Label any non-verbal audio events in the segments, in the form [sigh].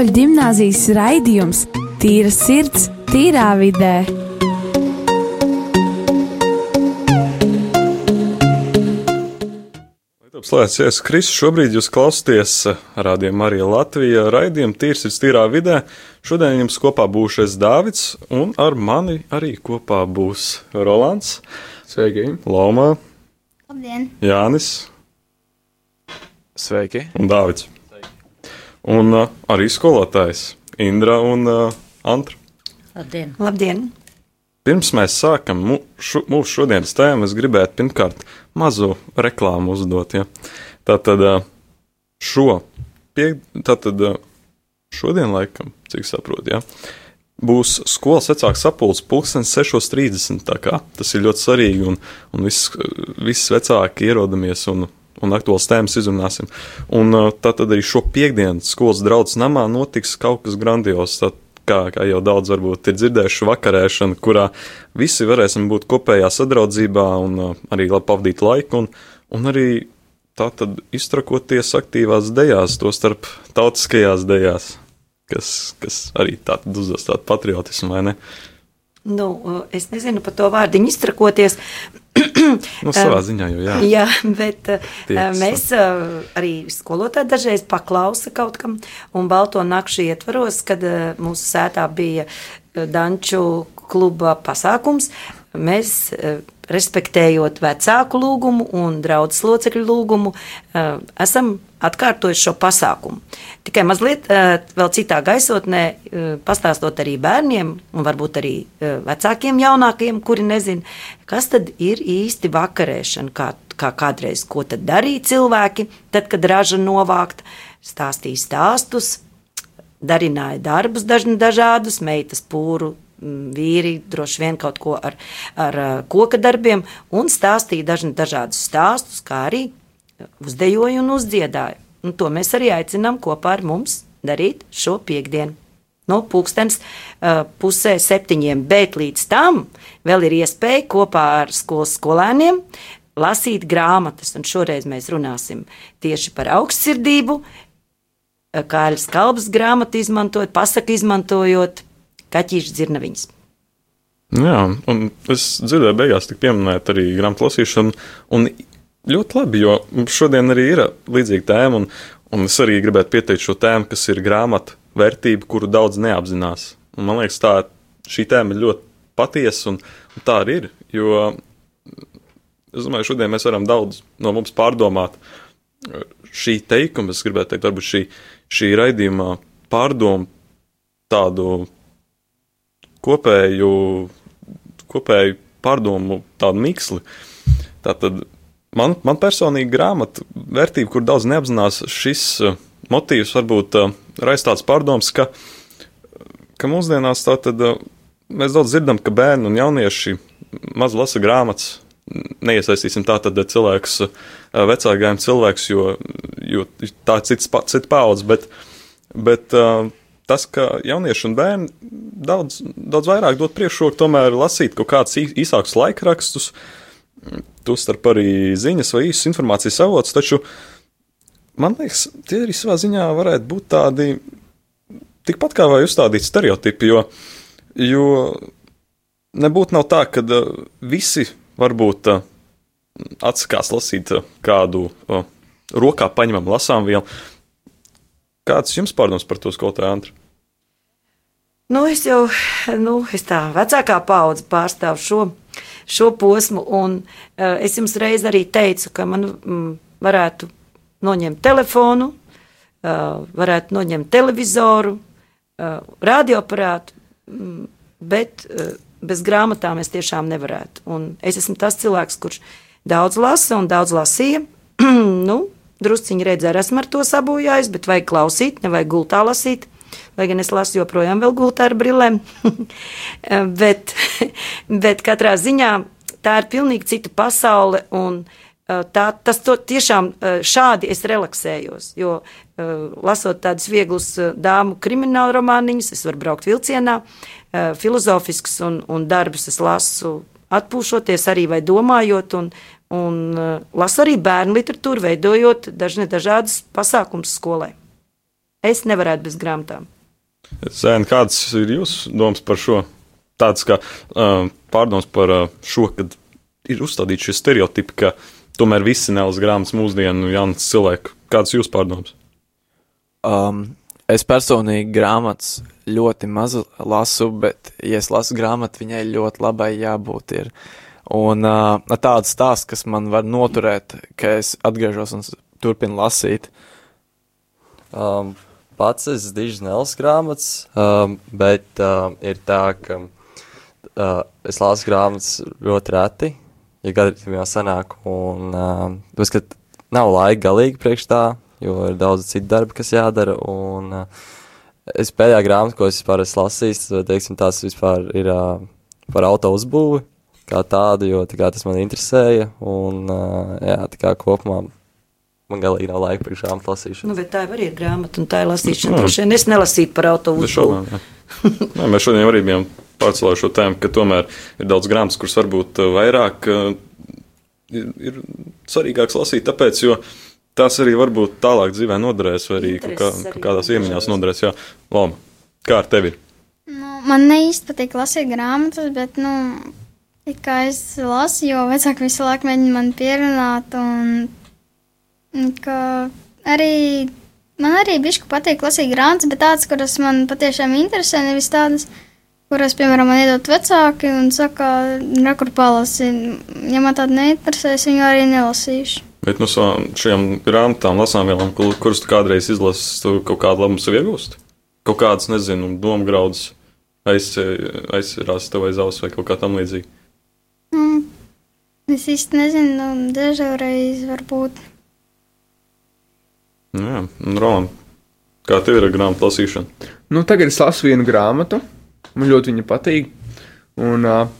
Katoļu gimnāzijas raidījums Tīra sirds, tīrā vidē. Slavēts Jēzus Kristus. Šobrīd jūs klausāties rādījumā arī Latvijā raidījuma Tīrs ir tīrā vidē. Šodien jums kopā būšu es Dāvids, un ar mani arī kopā būs Rolands, Sveiki! Lomā, Labdien! Jānis Sveiki! un Dāvids. Un uh, arī skolotājs Indra un uh, Antra. Labdien! Labdien! Pirms mēs sākam mūsu šodienas tēmu, es gribētu pirmkārt mazu reklāmu uzdot. Ja? Tātad uh, šo pie, tātad, uh, šodien, laikam, cik saprotu, ja? būs skolas vecāks sapulcs pulkstenis 6.30. tā kā Tas ir ļoti svarīgi, un, un viss, viss vecāki ierodamies un, un aktuāls tēmas izrunāsim. Un uh, tātad arī šo piekdienu skolas draudzes namā notiks kaut kas grandios. Tā, kā, kā jau daudz varbūt ir dzirdējuši, vakarēšana, kurā visi varēsim būt kopējā sadraudzībā un uh, arī labi pavadīt laiku, un, un arī tā tad iztrakoties aktīvās dejās, to starp tautiskajās dejās, kas, kas arī tātad uzdos tādu patriotismu, vai ne? Nu, es nezinu par to vārdiņu iztrakoties. [clears throat] [clears throat] Nu, savā ziņā jau jā. Jā, bet uh, Tieks. mēs uh, arī skolotāji dažreiz paklausa kaut kam, un Balto nakšu ietvaros, kad mūsu sētā bija Danču kluba pasākums, mēs, respektējot vecāku lūgumu un draudzes locekļu lūgumu, esam atkārtojuši šo pasākumu. Tikai mazliet uh, vēl citā gaisotnē, uh, pastāstot arī bērniem, un varbūt arī uh, vecākiem, jaunākiem, kuri nezina, kas tad ir īsti vakarēšana, kā, kā kādreiz, ko tad darīja cilvēki, tad, kad raža novākta, stāstīja stāstus, darināja darbus daž- dažādus, meitas pūru. Vīri droši vien kaut ko ar, ar koka darbiem, un stāstīja daž, dažādus stāstus, kā arī uzdejoja un uzdziedāja. Un to mēs arī aicinām kopā ar mums darīt šo piekdienu. No pulkstenes uh, pusē septiņiem, bet līdz tam vēl ir iespēja kopā ar skolas skolēniem lasīt grāmatas. Un šoreiz mēs runāsim tieši par augstsirdību, kāļas kalbas grāmatu izmantojot, pasaku izmantojot, kaķīšu dzirnaviņas. Jā, un es dzirdēju, beigās tika pieminēta arī grāmatu lasīšana. Un ļoti labi, jo šodien arī ir līdzīga tēma, un, un es arī gribētu pieteikt šo tēmu, kas ir grāmatu vērtība, kuru daudz neapzinās. Un man liekas, tā šī tēma ir ļoti patiesa, un, un tā arī ir. Jo es domāju, šodien mēs varam daudz no mums pārdomāt šī teikuma, es gribētu teikt, varbūt šī, šī raidījumā pārdomu tādu kopēju, kopēju pārdomu tādu miksli. Tātad man, man personīgi grāmata vērtība, kur daudz neapzinās, šis uh, motīvs varbūt uh, raisa tāds pārdoms, ka, ka mūsdienās tātad uh, mēs daudz dzirdam, ka bērni un jaunieši maz lasa grāmatas. Neiesaistīsim tā tad cilvēkus, vecākajiem cilvēkus, jo, jo tā ir cits, pa- cita paudze, bet, bet tas, ka jaunieši un bērni daudz, daudz vairāk dod priekšroku tomēr lasīt kaut kādus īsākus laikrakstus, tostarp arī ziņas vai īsas informācijas avots, taču man liekas, tie arī savā ziņā varētu būt tādi tikpat kā vai uzstādīti stereotipi, jo, jo nebūtu tā, ka uh, visi varbūt uh, atsakās lasīt uh, kādu rokā paņemam lasām vielu. Kāds jums pārdoms par to skolotāju Antru? Nu, es jau nu, es tā vecākā paudze pārstāvu šo, šo posmu, un uh, es jums reiz arī teicu, ka man mm, varētu noņemt telefonu, uh, varētu noņemt televizoru, uh, radioaparātu, mm, bet uh, bez grāmatām es tiešām nevarētu. Un es esmu tas cilvēks, kurš daudz lasa un daudz lasīja. [clears throat] nu, drusciņi redzēju, esmu ar to sabojājis, bet vajag klausīt, nevajag gultā lasīt. Lai gan es lasu joprojām vēl gultā ar brillēm. [laughs] bet, [laughs] bet katrā ziņā tā ir pilnīgi cita pasaule. Un, Tā, tas to tiešām šādi es relaksējos. Jo, lasot tādus vieglus dāmu kriminālu romāniņus, es varu braukt vilcienā, filozofiskus un, un darbus es lasu atpūšoties arī vai domājot, un, un lasu arī bērnu literatūru, veidojot dažne dažādas pasākums skolai. Es nevarētu bez grāmatām. Zēn, kāds ir jūsu domas par šo? Tāds kā uh, pārdoms par uh, šo, kad ir uzstādīti šie stereotipi, ka tomēr visi nelas grāmatas mūsdienu jaunas cilvēku. Kāds ir jūsu pārdoms? Um, es personīgi grāmatas ļoti maz lasu, bet, ja es lasu grāmatu, viņai ļoti labai jābūt. Ir. Un uh, tāds stāsts, kas man var noturēt, ka es atgriežos un turpinu lasīt. Um, pats es diži nelasu grāmatas, um, bet um, ir tā, ka uh, es lasu grāmatas ļoti reti, ja gadījumā sanāk, un um, tas, ka nav laika galīgi priekš tā, jo ir daudz citu darbu, kas jādara, un uh, es pēdējā grāmata, ko es vispār esmu lasījis, teiksim, tās vispār ir uh, par auto uzbūvi, kā tādu, jo tā kā tas man interesēja, un uh, jā, tā kā kopumā man galīgi nav laika priekš grāmatu lasīšanas. Nu, bet tā arī ir grāmata, un tā ir lasīšana. Mm. Es nelasīju par autobusu. [laughs] Nē, mēs šodien arī bijām pārcēlājuši šo tēmu, ka tomēr ir daudz grāmatas, kuras varbūt vairāk ir, ir svarīgāks lasīt, tāpēc, jo tās arī varbūt tālāk dzīvē noderēs, vai arī kaut kā, kādās iemiņās noderēs. Jā, Loma, kā ar tevi? Nu, man ne īsti patīk lasīt grāmatas, bet, nu, kā es lasu, jo vecāki visu laiku mēģina man pierunāt, un ka arī man arī bišku patīk lasīt grāmatas, bet tādas, kuras man patiešām interesē, nevis tādas, kuras, piemēram, man iedod vecāki un saka, rekur palasi. Ja man tāda neinteresēs, viņu arī nelasīšu. Bet no nu, šiem grāmatām, lasāmvielām, kuras tu kādreiz izlasi, tu kaut kādu labumu sev iegūst? Kaut kādas, nezinu, domu graudus aiz, aizsirās tev aiz auss vai kaut kā tam līdzīga? Mm. Es īsti nezinu, dažreiz varbūt. Nu jā, un Roman, kā tev ir ar grāmatu lasīšanu? Nu, tagad es lasu vienu grāmatu, man ļoti viņa patīk. Un, uh,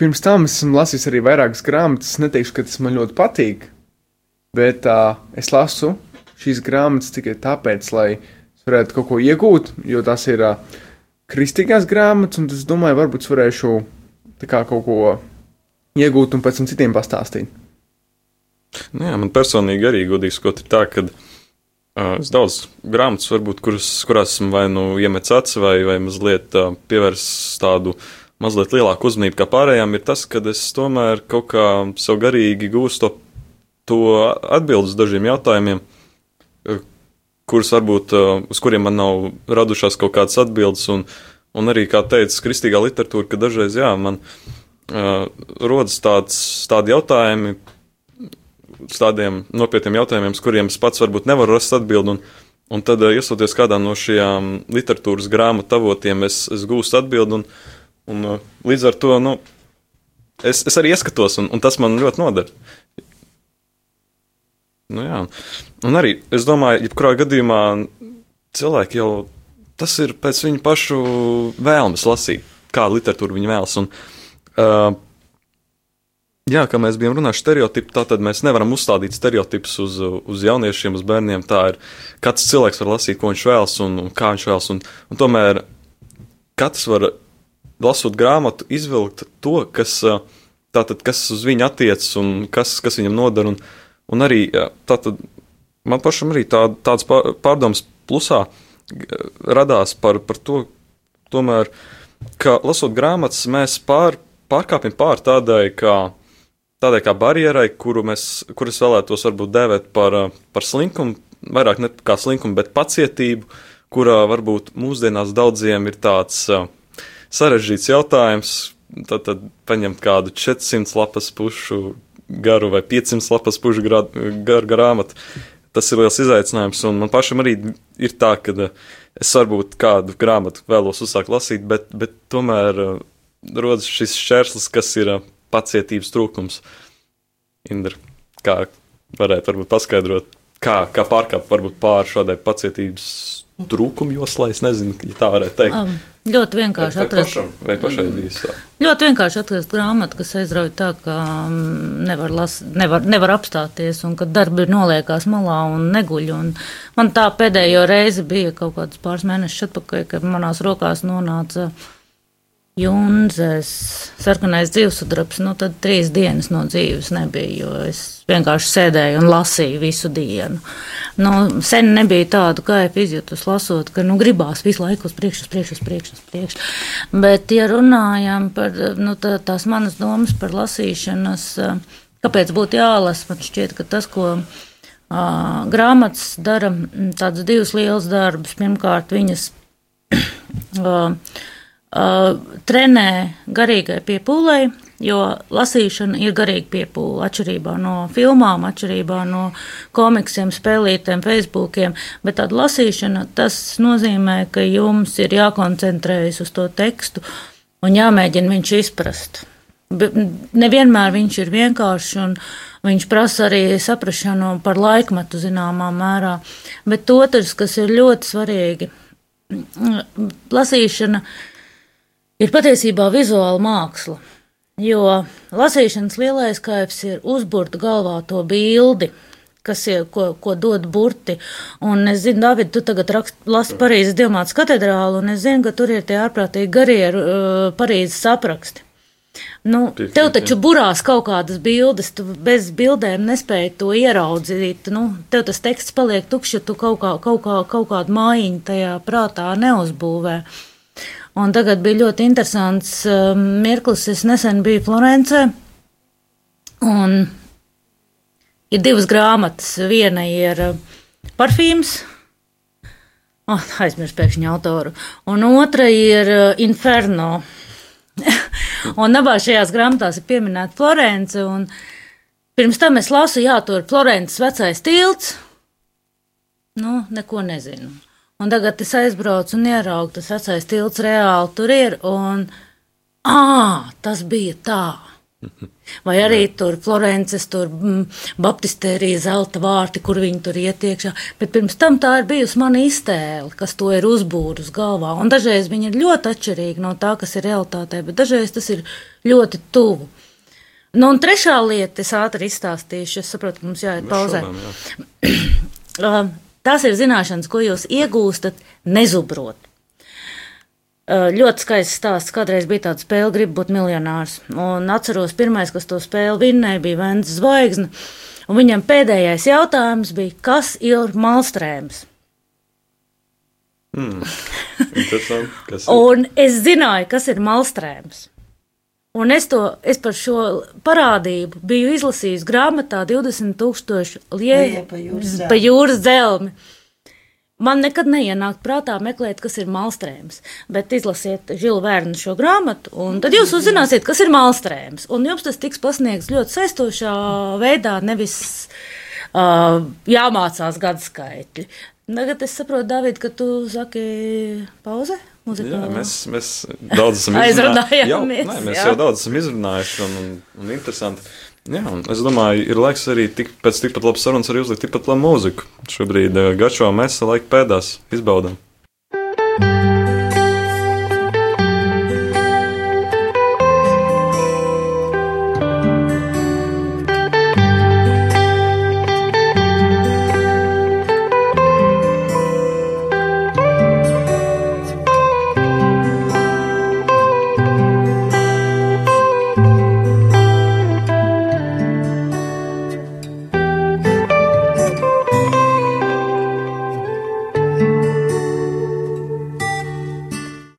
pirms tam es esmu lasījis arī vairākas grāmatas. Es neteikšu, ka tas man ļoti patīk, bet uh, es lasu šīs grāmatas tikai tāpēc, lai es varētu kaut ko iegūt, jo tas ir uh, kristīgās grāmatas, un es domāju, varbūt es varēšu kā, kaut ko iegūt un pēc tam citiem pastāstīt. Nu jā, man personīgi arī godīgi sakot, ir tā, ka uh, es daudz grāmatas, varbūt, kuras, kurās esmu vai nu iemetis acis, vai, vai mazliet uh, pievērsts tādu mazliet lielāku uzmanību kā pārējām, ir tas, ka es tomēr kaut kā sev garīgi gūstu to to atbildi uz dažiem jautājumiem, kurus varbūt, eh, uz kuriem man nav radušās kaut kādas atbildes, un, un arī, kā teica, kristīgā literatūra, ka dažreiz, jā, man uh, rodas tāds, tādi jautājumi, tādiem nopietniem jautājumiem, uz kuriem es pats varbūt nevaru rast atbildi, un, un tad, uh, iesoties kādā no šajām literatūras grāmatu avotiem, es, es gūstu atbildi, un, un uh, līdz ar to, nu, es, es arī ieskatos, un, un tas man ļoti noder. Nu, jā. un arī es domāju, jebkurā gadījumā cilvēki jau tas ir pēc viņu pašu vēlmes lasīt, kādu literatūru viņi vēlas. Un, uh, jā, kā mēs bijām runājuši, stereotipi, tā tad mēs nevaram uzstādīt stereotipus uz, uz jauniešiem, uz bērniem. Tā ir katrs cilvēks var lasīt, ko viņš vēlas un, un kā viņš vēlas. Un, un tomēr katrs var lasot grāmatu, izvilkt to, kas, tātad, kas uz viņu attiecas un kas, kas viņam noder. Un, Un arī tātad, man pašam arī tā, tāds pārdoms plusā radās par, par to, tomēr, ka lasot grāmatas, mēs pār, pārkāpjam pār tādai kā, tādai kā barjerai, kuru mēs, kuras vēlētos varbūt dēvēt par, par slinkumu, vairāk ne kā slinkumu, bet pacietību, kurā varbūt mūsdienās daudziem ir tāds uh, sarežģīts jautājums. Tad, tad paņemt kādu 400 lapas pušu garu vai 500 lapas pušu garu grāmatu. Tas ir liels izaicinājums, un man pašam arī ir tā, ka eh, es varbūt kādu grāmatu vēlos uzsākt lasīt, bet, bet tomēr rodas šis šķērslis, kas ir pacietības trūkums. Indra, kā varētu varbūt paskaidrot, kā, kā pārkāpt varbūt pāri šādai pacietības trūkumu joslai, es nezinu, ja tā varētu teikt. Um. Ļoti vienkārši vai, atrast. Pašam, vai pašai bijis tā? Ļoti vienkārši atrast grāmatu, kas aizrauj tā, ka mm, nevar, las, nevar, nevar apstāties un ka darbi ir noliekās malā un neguļ. Un man tā pēdējo reizi bija kaut kāds pāris mēnešus atpakaļ, kad manās rokās nonāca Junzes, sarkanais dzīvesudrabs, nu tad trīs dienas no dzīves nebija, jo es vienkārši sēdēju un lasīju visu dienu. Nu, sen nebija tādu kaifu izjutus lasot, ka nu, gribās visu laiku uz priekšu, uz priekšu, uz priekšu, uz priekšu. Bet, ja runājam par nu, tā, tās manas domas par lasīšanas, kāpēc būtu jālasa, man šķiet, ka tas, ko uh, grāmatas dara, tādus divus lielus darbus. Pirmkārt, viņas [clears throat] uh, uh, trenē garīgai piepūlei, jo lasīšana ir garīga piepūle. Atšķirībā no filmām, atšķirībā no komiksiem, spēlītēm, facebookiem. Bet tāda lasīšana tas nozīmē, ka jums ir jākoncentrējas uz to tekstu un jāmēģina viņš izprast. Nevienmēr viņš ir vienkāršs un viņš prasa arī saprāšanu par laikmetu zināmā mērā. Bet otrs, kas ir ļoti svarīgi, lasīšana ir patiesībā vizuāla māksla. Jo lasīšanas lielais kaivs ir uzburt galvā to bildi, kas ir, ko, ko dod burti. Un es zinu, David, tu tagad rakst, lasi Parīzes Dievmātes katedrālu, un es zinu, ka tur ir tie ārprātīgi garie uh, Parīzes apraksti. Nu, Piekrīt, tev taču burās kaut kādas bildes, tu bez bildēm nespēji to ieraudzīt. Nu, tev tas teksts paliek tukšs, ja tu kaut, kā, kaut, kā, kaut kādu mājiņu tajā prātā neuzbūvē. Un tagad bija ļoti interesants um, mirklis. Es nesen biju Florencē, un ir divas grāmatas. Viena ir uh, parfīms, oh, aizmirsu pēkšņi autoru, un otra ir uh, Inferno. [laughs] un abās šajās grāmatās ir pieminēta Florence. Pirms tam es lasu, jā, tur ir Florences vecais tilts. Nu, neko nezinu. Un tagad es aizbraucu un ieraugu, tas vecais tilts reāli tur ir. Un, ah, tas bija tā. Vai arī tur Florences, tur mm, Baptistērija, zelta vārti, kur viņi tur iet iekšā. Bet pirms tam tā ir bijusi mana iztēle, kas to ir uzbūrus galvā. Un dažreiz viņi ir ļoti atšķirīgi no tā, kas ir realitātē, bet dažreiz tas ir ļoti tuvu. Nu, un trešā lieta, es ātri izstāstīšu, es saprotu, ka mums jāiet pauzē. Jā. [clears throat] Tās ir zināšanas, ko jūs iegūstat, nezubrot. Ļoti skaists stāsts. Kādreiz bija tāda spēle, gribu būt miljonārs. Un atceros, pirmais, kas to spēli vinnēja, bija Vēns Zvaigzne. Un viņam pēdējais jautājums bija, kas ir malstrēms? Hmm. Kas ir? un es zināju, kas ir malstrēms. Un es, to, es par šo parādību biju izlasījis grāmatā 20,000 lietu pa jūras dzelmi. Man nekad neienāk prātā meklēt, kas ir malstrēms, bet izlasiet Žilu Vērnu šo grāmatu, un tad jūs uzzināsiet, kas ir malstrēms. Un jums tas tiks pasniegts ļoti saistošā veidā, nevis uh, jāmācās gadu skaitļi. Tagad es saprotu, David, ka tu saki pauze. Muzikā. Jā, mēs, mēs daudz esam [laughs] izrunājuši. Jau, nē, mēs jā. jau daudz esam izrunājuši un, un, un interesanti. Jā, es domāju, ir laiks arī tik, pēc tikpat labas sarunas arī uzlikt tikpat labu mūziku. Šobrīd uh, garšo mēs laika pēdās izbaudām. thank you